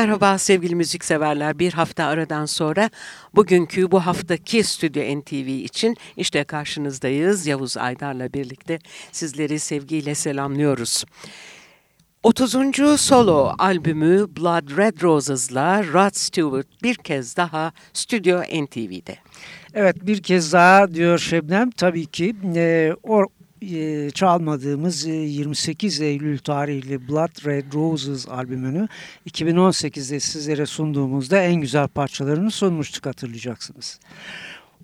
Merhaba sevgili müzikseverler. Bir hafta aradan sonra bugünkü bu haftaki Stüdyo NTV için işte karşınızdayız. Yavuz Aydar'la birlikte sizleri sevgiyle selamlıyoruz. 30. solo albümü Blood Red Roses'la Rod Stewart bir kez daha Stüdyo NTV'de. Evet bir kez daha diyor Şebnem tabii ki e, e, çalmadığımız e, 28 Eylül tarihli Blood Red Roses albümünü 2018'de sizlere sunduğumuzda en güzel parçalarını sunmuştuk hatırlayacaksınız.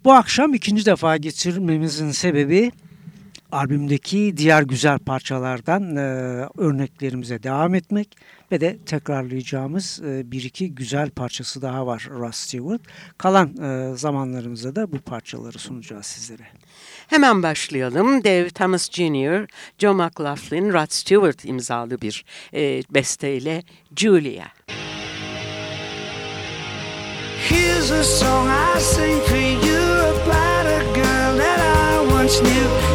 Bu akşam ikinci defa geçirmemizin sebebi albümdeki diğer güzel parçalardan e, örneklerimize devam etmek ve de tekrarlayacağımız e, bir iki güzel parçası daha var Rod Stewart. Kalan e, zamanlarımızda da bu parçaları sunacağız sizlere. Hemen başlayalım. Dave Thomas Jr., Joe McLaughlin, Rod Stewart imzalı bir e, besteyle Julia. Here's a song I sing for you about a girl that I once knew.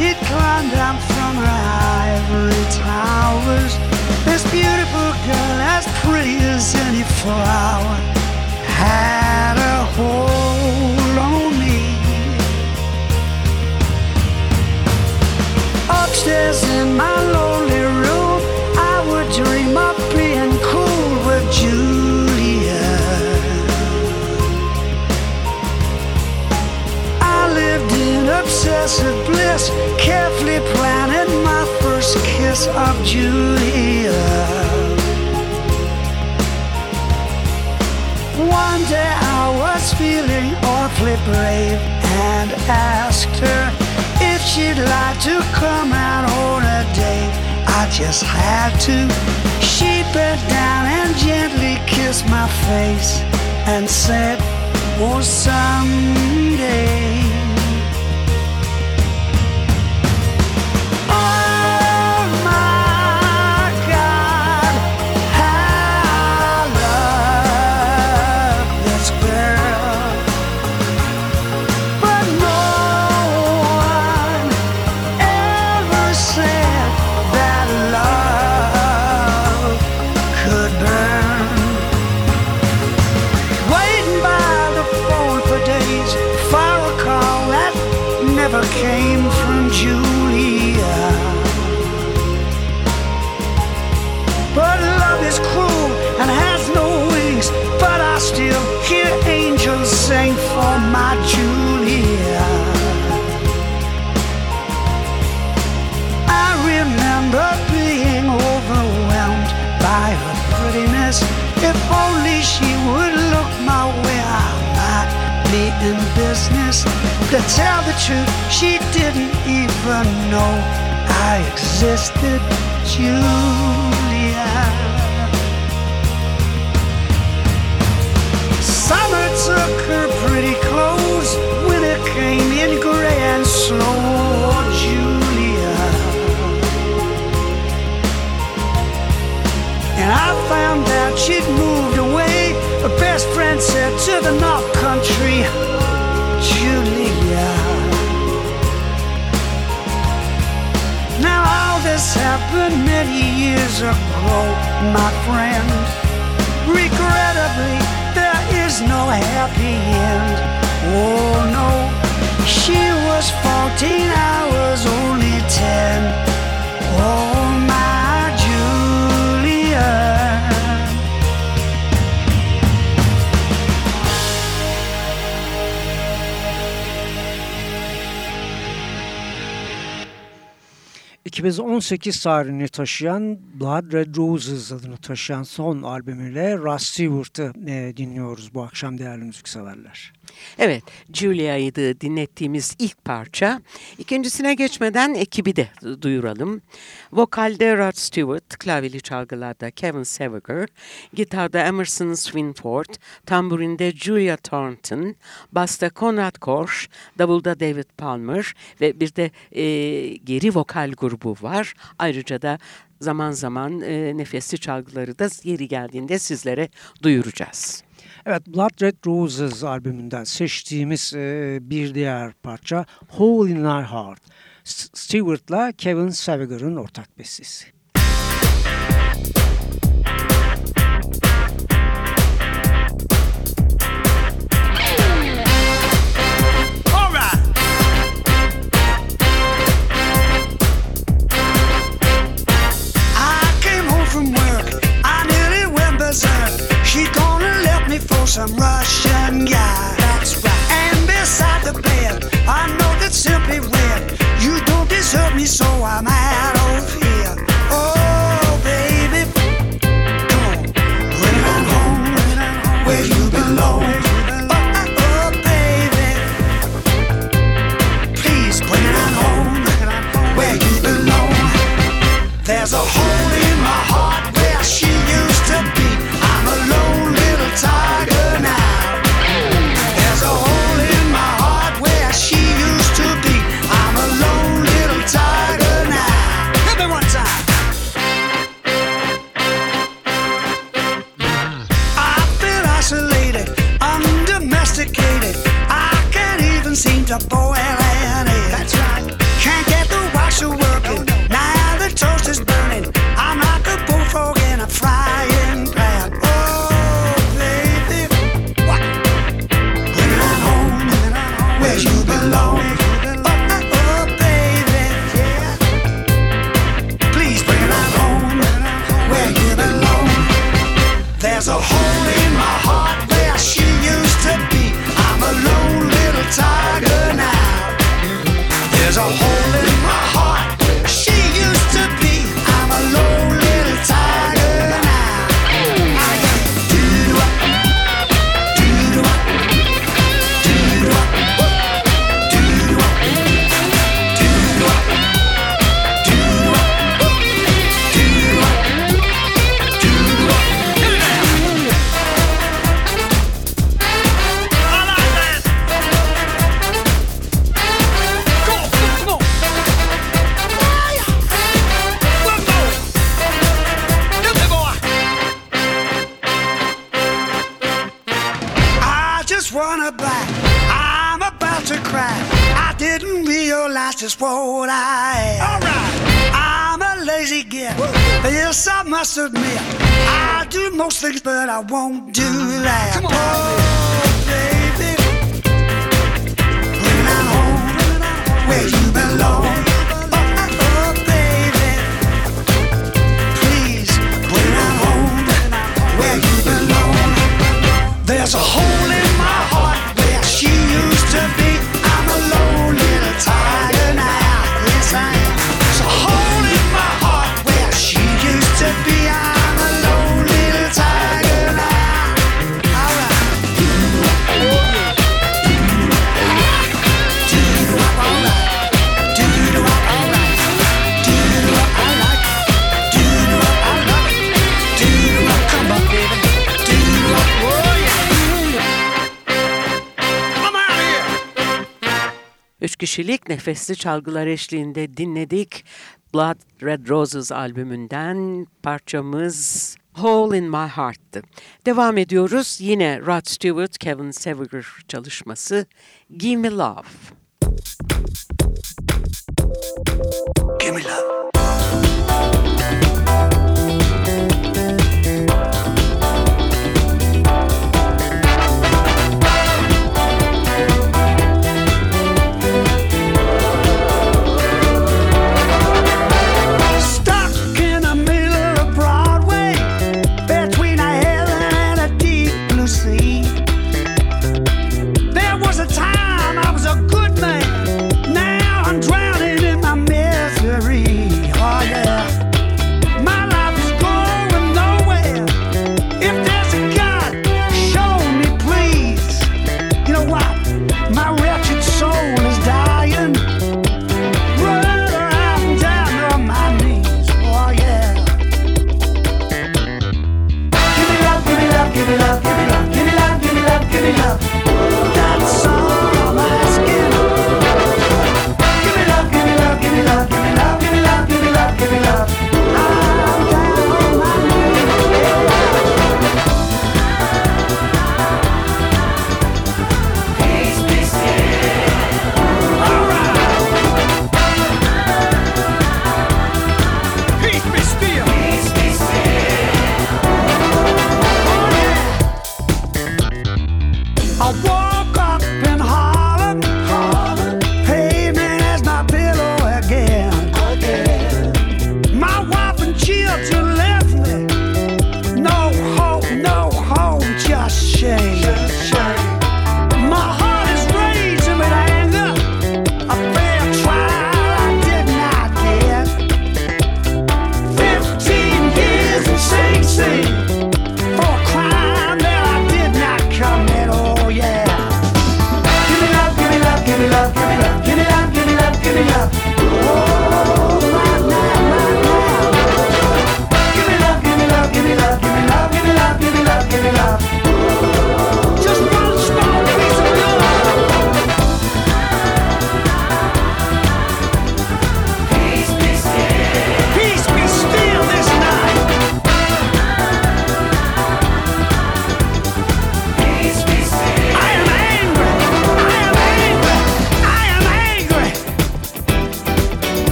She'd climbed down from her ivory towers. This beautiful girl, as pretty as any flower, had a hold on me. Upstairs in my lower of Julia. One day I was feeling awfully brave and asked her if she'd like to come out on a date. I just had to. She bent down and gently kissed my face and said, Oh, someday. in business to tell the truth. She didn't even know I existed, Julia. Summer took her my friend. Regrettably, there is no happy end. Oh no, she was 14, I was only 10. Oh 2018 tarihini taşıyan Blood Red Roses adını taşıyan son albümüyle Russ Stewart'ı e, dinliyoruz bu akşam değerli müzikseverler. Evet, Julia'ydı dinlettiğimiz ilk parça. İkincisine geçmeden ekibi de duyuralım. Vokalde Rod Stewart, klavyeli çalgılarda Kevin Seviger, gitarda Emerson Swinford, tamburinde Julia Thornton, basta Conrad Korsch, davulda David Palmer ve bir de e, geri vokal grubu var. Ayrıca da zaman zaman e, nefesli çalgıları da yeri geldiğinde sizlere duyuracağız. Evet Blood Red Roses albümünden seçtiğimiz e, bir diğer parça Hole in Our Heart. Stewart'la Kevin Savigar'ın ortak bestesi. a most things that I won't do. Like Come on, baby. When I'm home, where you belong. There's a whole kişilik nefesli çalgılar eşliğinde dinledik. Blood Red Roses albümünden parçamız Hole in My Heart'tı. Devam ediyoruz. Yine Rod Stewart, Kevin Seviger çalışması Give Me Love. Give me love.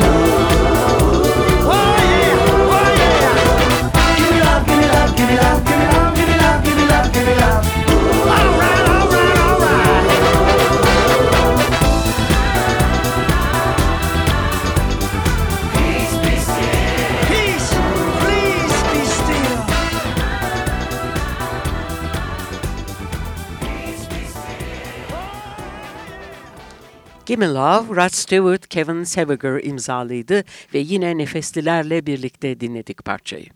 you Gimme Love, Rod Stewart, Kevin Seviger imzalıydı ve yine Nefeslilerle birlikte dinledik parçayı.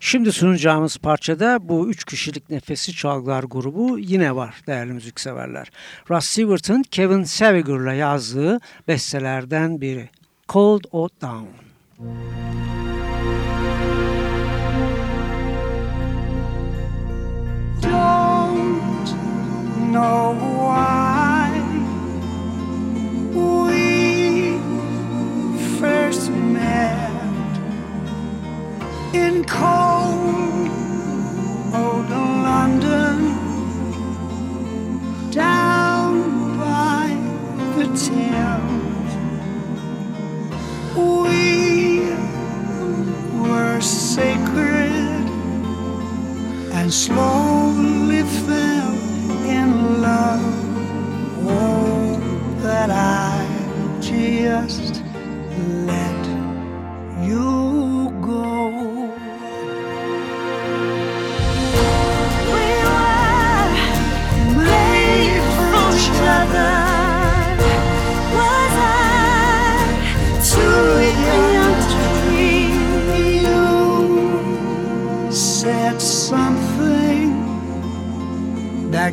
Şimdi sunacağımız parçada bu üç kişilik nefesi çalgılar grubu yine var değerli müzikseverler. Russ Stewart'ın Kevin Seviger'la yazdığı bestelerden biri. Cold Out Down. Müzik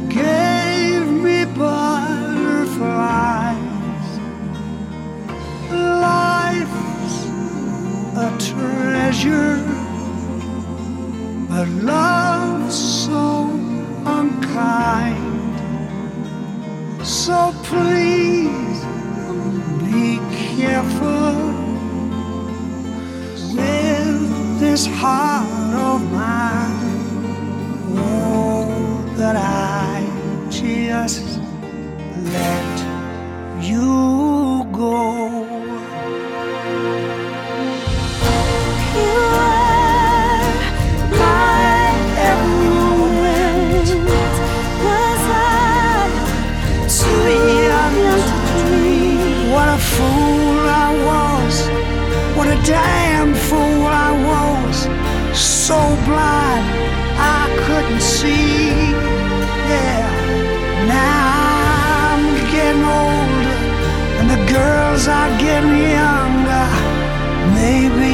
¿Qué? a fool I was. What a damn fool I was. So blind I couldn't see. Yeah, now I'm getting older, and the girls are getting younger. Maybe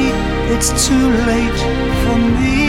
it's too late for me.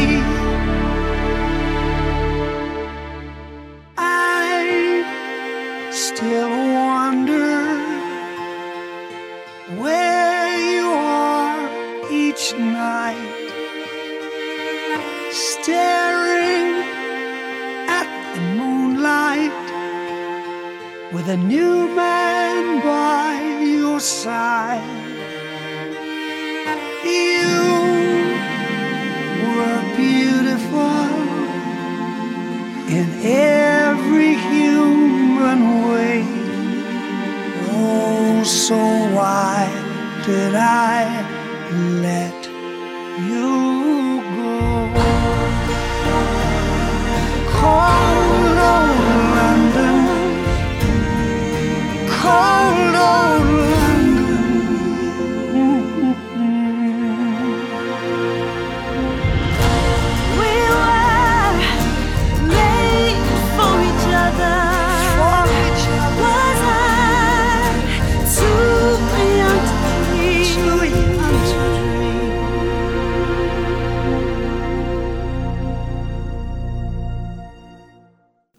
that I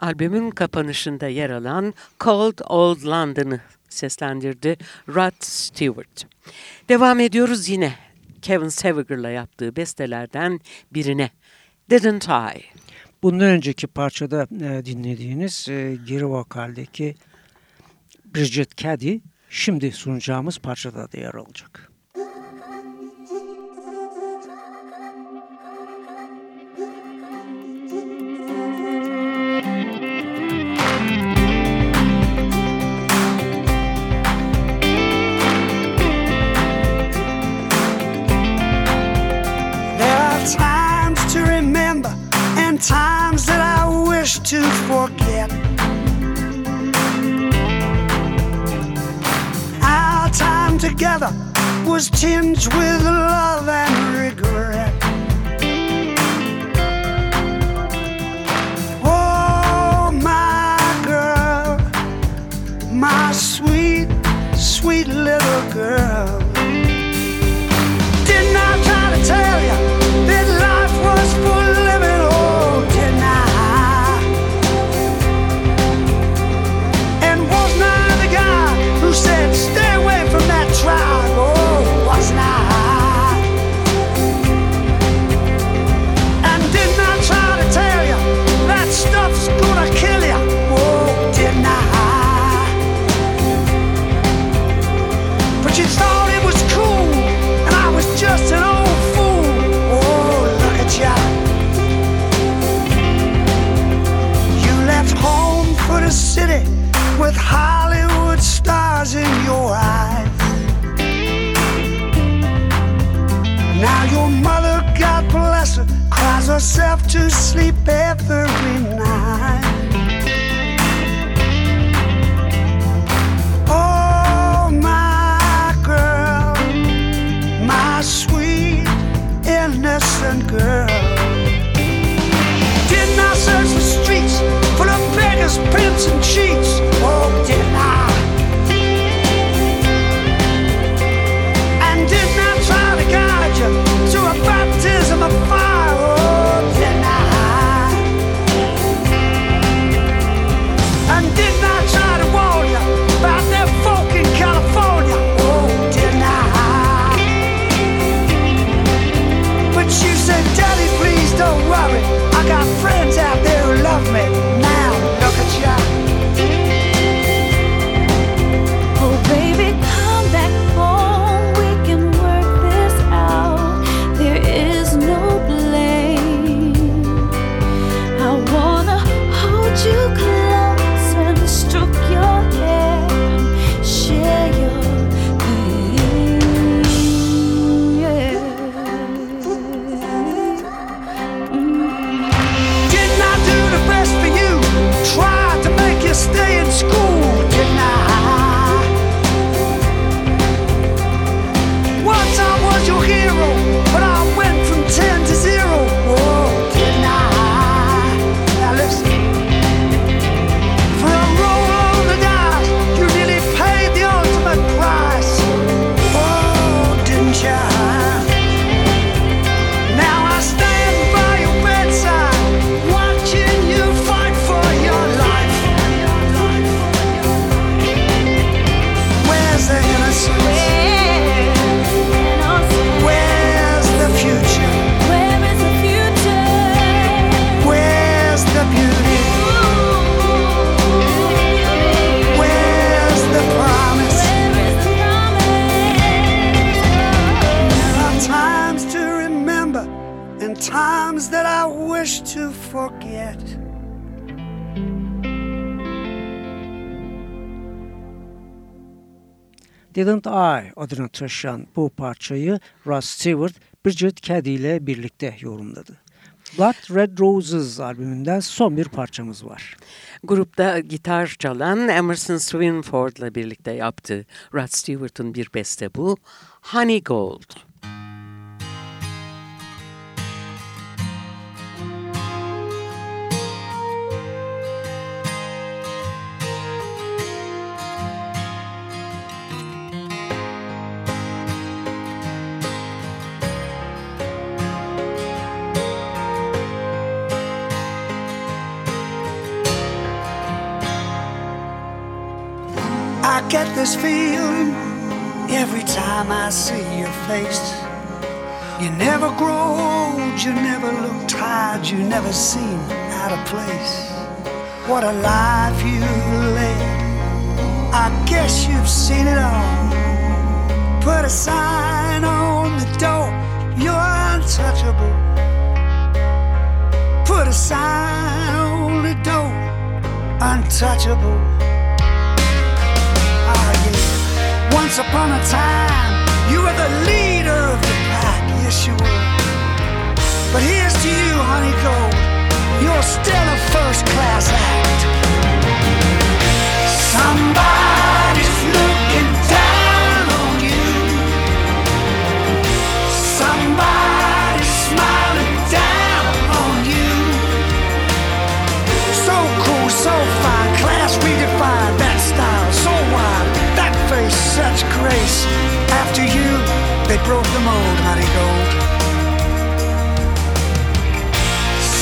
albümün kapanışında yer alan Cold Old London'ı seslendirdi Rod Stewart. Devam ediyoruz yine Kevin Seviger'la yaptığı bestelerden birine. Didn't I? Bundan önceki parçada e, dinlediğiniz e, geri vokaldeki Bridget Caddy şimdi sunacağımız parçada da yer alacak. times that I wish to forget. Our time together was tinged with love and regret. your mother, God bless her, cries herself to sleep every night. adını taşıyan bu parçayı Russ Stewart, Bridget Caddy ile birlikte yorumladı. Blood Red Roses albümünden son bir parçamız var. Grupta gitar çalan Emerson Swinford ile birlikte yaptığı Rod Stewart'ın bir beste bu. Honey Gold. this feeling every time I see your face. You never grow old, you never look tired, you never seem out of place. What a life you've led. I guess you've seen it all. Put a sign on the door, you're untouchable. Put a sign on the door, untouchable. Once upon a time, you were the leader of the pack, yes you were. But here's to you, honey gold. You're still a first class act. Somebody's looking.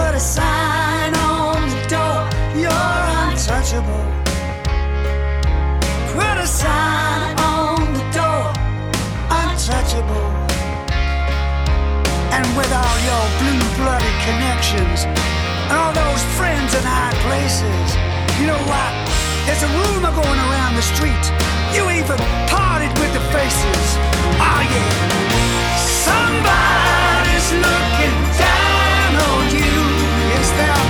put a sign on the door, you're untouchable. Put a sign on the door, untouchable. And with all your blue blooded connections and all those friends in high places, you know what? There's a rumor going around the street. You even parted with the faces. Oh yeah. Somebody's looking.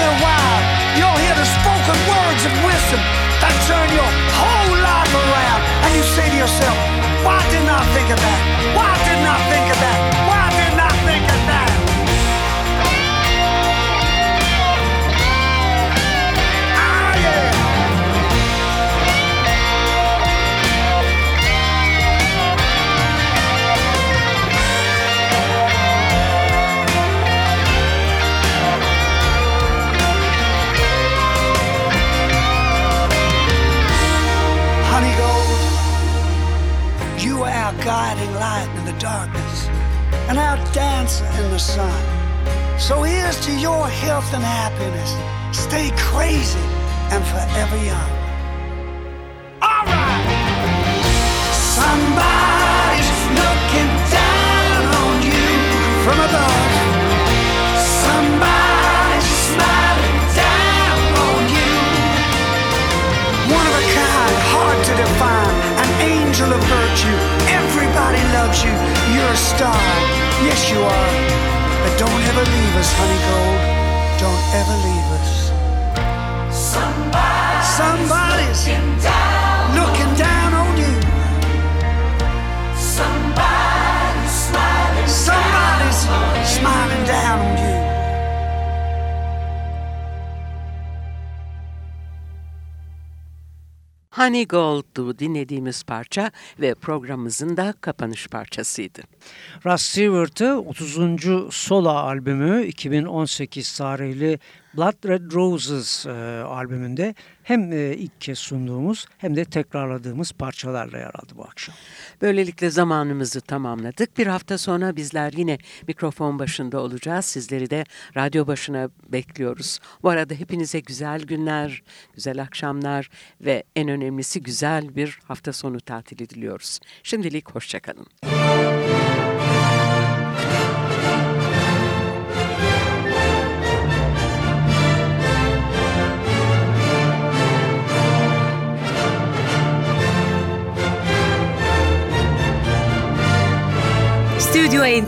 A while, You'll hear the spoken words of wisdom that turn your whole life around. And you say to yourself, why didn't I think of that? Why didn't I think of that? Why health and happiness. Stay crazy and forever young. All right! Somebody's looking down on you from above. Somebody's smiling down on you. One of a kind, hard to define, an angel of virtue. Everybody loves you. You're a star. Yes, you are. But don't ever leave us, honey gold. Don't ever leave. Honey Gold'u dinlediğimiz parça ve programımızın da kapanış parçasıydı. Russ Stewart'ı 30. Solo albümü 2018 tarihli Blood Red Roses e, albümünde hem e, ilk kez sunduğumuz hem de tekrarladığımız parçalarla yer aldı bu akşam. Böylelikle zamanımızı tamamladık. Bir hafta sonra bizler yine mikrofon başında olacağız. Sizleri de radyo başına bekliyoruz. Bu arada hepinize güzel günler, güzel akşamlar ve en önemlisi güzel bir hafta sonu tatili diliyoruz. Şimdilik hoşçakalın. Müzik